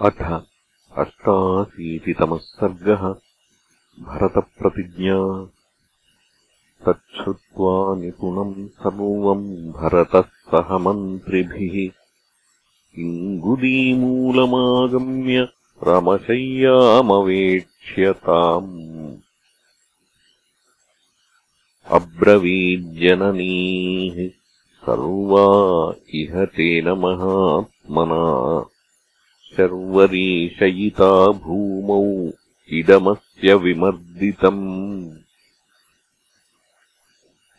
अथ अष्टाशीतितमः सर्गः। भरतप्रतिज्ञा। तच्छ्रुत्वा निपुणम् सर्वम् भरतः सह मन्त्रिभिः। इङ्गुदीमूलमागम्य रमशय्यामवेक्ष्यताम् अब्रवीज्जननीः सर्वा इह तेन महात्मना शर्वरीशयिता भूमौ इदमस्य विमर्दितम्।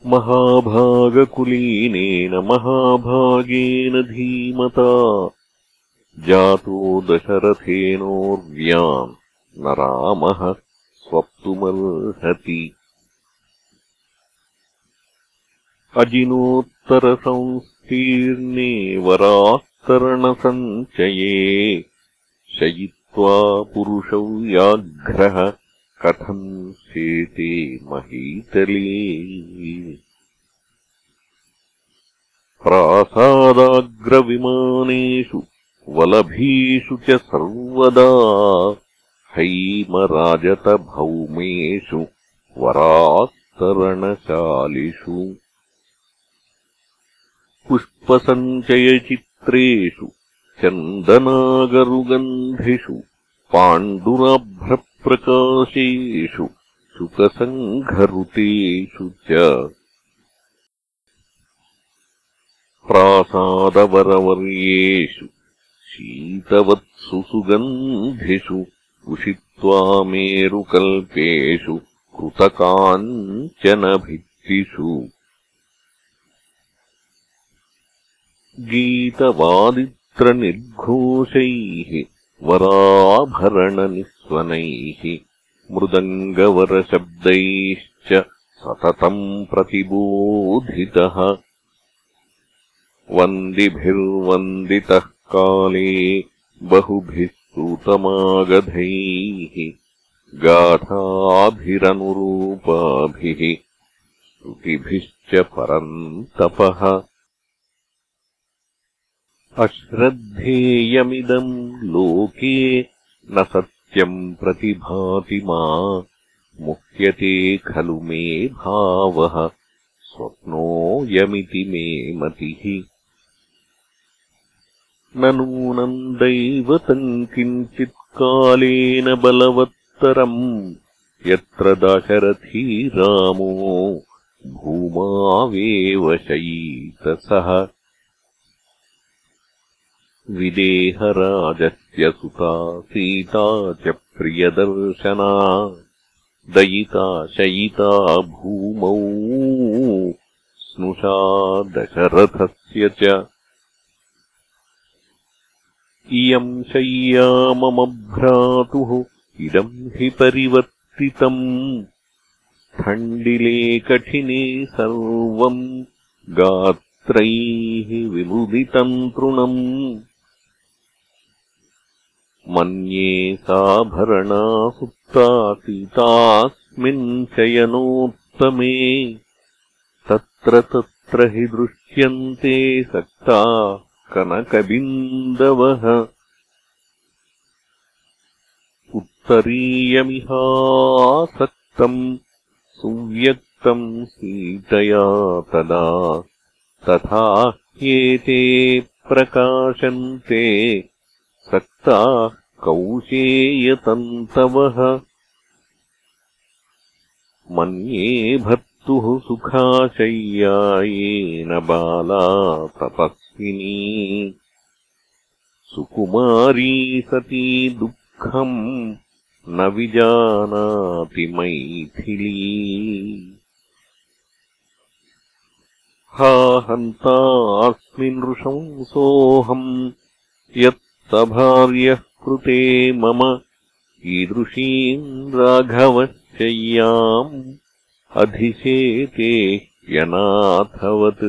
महाभागकुलीनेन महाभागेन धीमता जातो दशरथेनोर्व्याम् न रामः स्वप्तुमर्हति। अजिनोत्तरसंस्तीर्णे वराः तरणसञ्चये शयित्वा पुरुषौ व्याघ्रः कथम् शेते महीतले। प्रासादाग्रविमानेषु वलभीषु च सर्वदा हैमराजतभौमेषु वरास्तरणशालिषु पुष्पसञ्चयचित् ेषु चन्दनागरुगन्धिषु पाण्डुराभ्रप्रकाशेषु शुकसङ्घरुतेषु च प्रासादवरवर्येषु शीतवत्सु सुगन्धिषु उषित्वा मेरुकल्पेषु कृतकाञ्चनभित्तिषु गीतवादित्रनिर्घोषैः वराभरणनिःस्वनैः मृदङ्गवरशब्दैश्च सततम् प्रतिबोधितः। वन्दिभिर्वन्दितः काले बहुभिः स्तूतमागधैः गाथाभिरनुरूपाभिः श्रुतिभिश्च परन्तपः अश्रद्धेयमिदम् लोके न सत्यम् प्रतिभाति मा मुह्यते खलु मे भावः स्वप्नोऽयमिति मे मतिः। न नूनम् दैवतम् किञ्चित्कालेन बलवत्तरम् यत्र दाशरथी रामो भूमावेव शयीतसः विदेहराजस्य सुता सीता च प्रियदर्शना। दयिता शयिता भूमौ। स्नुषा दशरथस्य च। इयम् शय्या मम भ्रातुः इदम् हि परिवर्तितम् खण्डिले कठिने सर्वम् गात्रैः विमुदितम् तृणम् मन्ये साभरणा सुप्ता सीतास्मिन् शयनोत्तमे तत्र तत्र हि दृश्यन्ते सक्ता कनकबिन्दवः। उत्तरीयमिहासक्तम् सुव्यक्तम् सीतया तदा तथा ह्येते प्रकाशन्ते सक्ताः कौशेयतन्तवः। मन्ये भर्तुः सुखाशय्यायेन बाला तपस्विनी। सुकुमारी सती दुःखम् न विजानाति मैथिली। हा हन्ता अस्मिन् यत्सभार्यः कृते मम ईदृशीम् राघवशय्याम् अधिशेते यनाथवत्।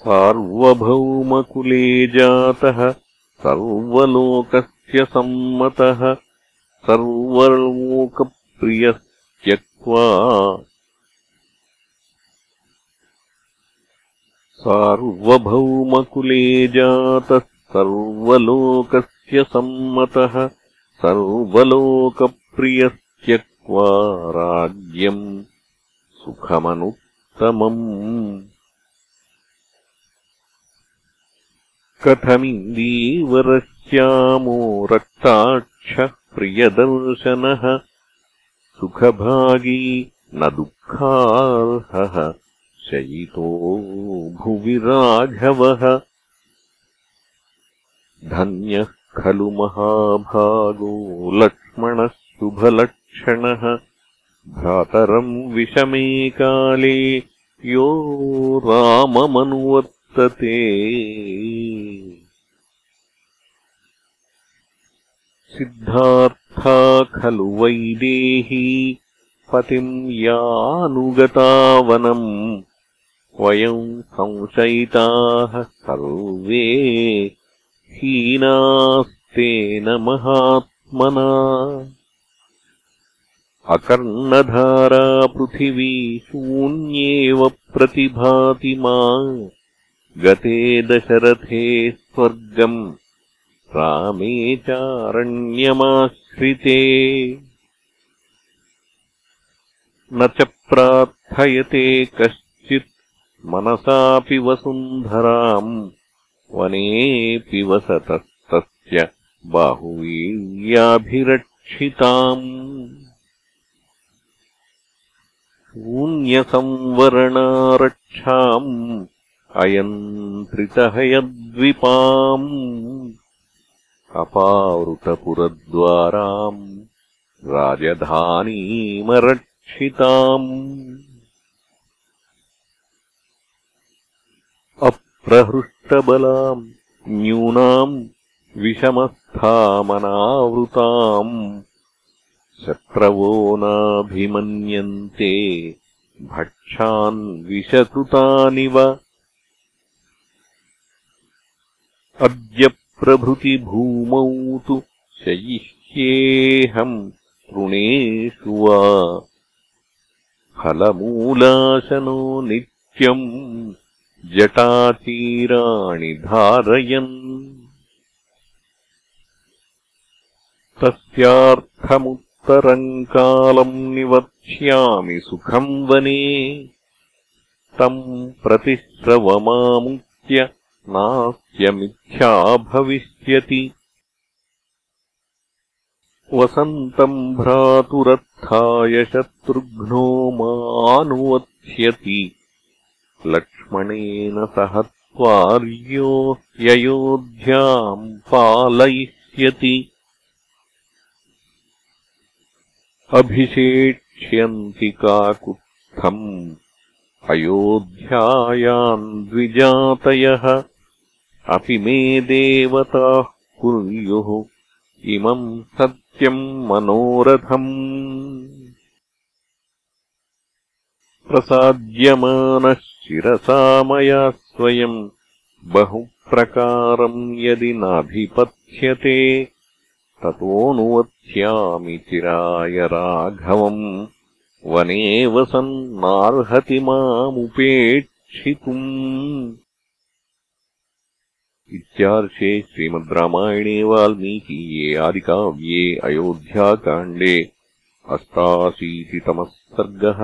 सार्वभौमकुले जातः सर्वलोकस्य सम्मतः सर्वलोकप्रियस्त्यक्त्वा सार्वभौमकुले जातः सर्वलोकस्य सम्मतः सर्वलोकप्रियत्यक्त्वा राज्यम् सुखमनुत्तमम्। कथमिन्दीवरश्यामो रक्ताक्षः प्रियदर्शनः सुखभागी न दुःखार्हः शयितो भुवि राघवः धन्यः खलु महाभागो लक्ष्मणः शुभलक्षणः भ्रातरम् विषमे काले यो राममनुवर्तते। सिद्धार्था खलु वैदेही पतिम् यानुगतावनम् वयम् संशयिताः सर्वे हीनास्तेन महात्मना। अकर्णधारा पृथिवी शून्येव प्रतिभाति मा गते दशरथे स्वर्गम् रामे चारण्यमाश्रिते। न च प्रार्थयते कश्चित् मनसापि वसुन्धराम् वनेऽपि वसतस्तस्य बाहुवीर्याभिरक्षिताम् शून्यसंवरणारक्षाम् अयन्त्रितः यद्विपाम् अपावृतपुरद्वाराम् राजधानीमरक्षिताम् अप्रहृष्टबलाम् न्यूनाम् विषमस्थामनावृताम् शत्रवो नाभिमन्यन्ते भक्षान् विषकृतानिव। अद्य प्रभृतिभूमौ तु शयिष्येऽहम् तृणेषु वा। फलमूलाशनो नित्यम् जटाचीराणि धारयन्। तस्यार्थमुत्तरम् कालम् निवक्ष्यामि सुखम् वने। तम् प्रतिश्रवमामुच्य नास्य मिथ्या भविष्यति। वसन्तम् भ्रातुरत्थाय शत्रुघ्नो मानुवत्स्यति लक्ष्मणेन सह त्वार्यो ययोध्याम् पालयिष्यति। अभिषेक्ष्यन्ति काकुत्थम् अयोध्यायाम् द्विजातयः। अपि मे देवताः कुर्युः। इमम् सत्यम् मनोरथम् प्रसाद्यमानः शिरसा मया स्वयम् बहुप्रकारम् यदि नाभिपथ्यते ततोऽनुवत्स्यामि चिराय राघवम् वने वसन्नार्हति मामुपेक्षितुम्। इत्यार्षे श्रीमद् रामायणे वाल्मीकीये आदिकाव्ये अयोध्याकाण्डे अष्टाशीतितमः सर्गः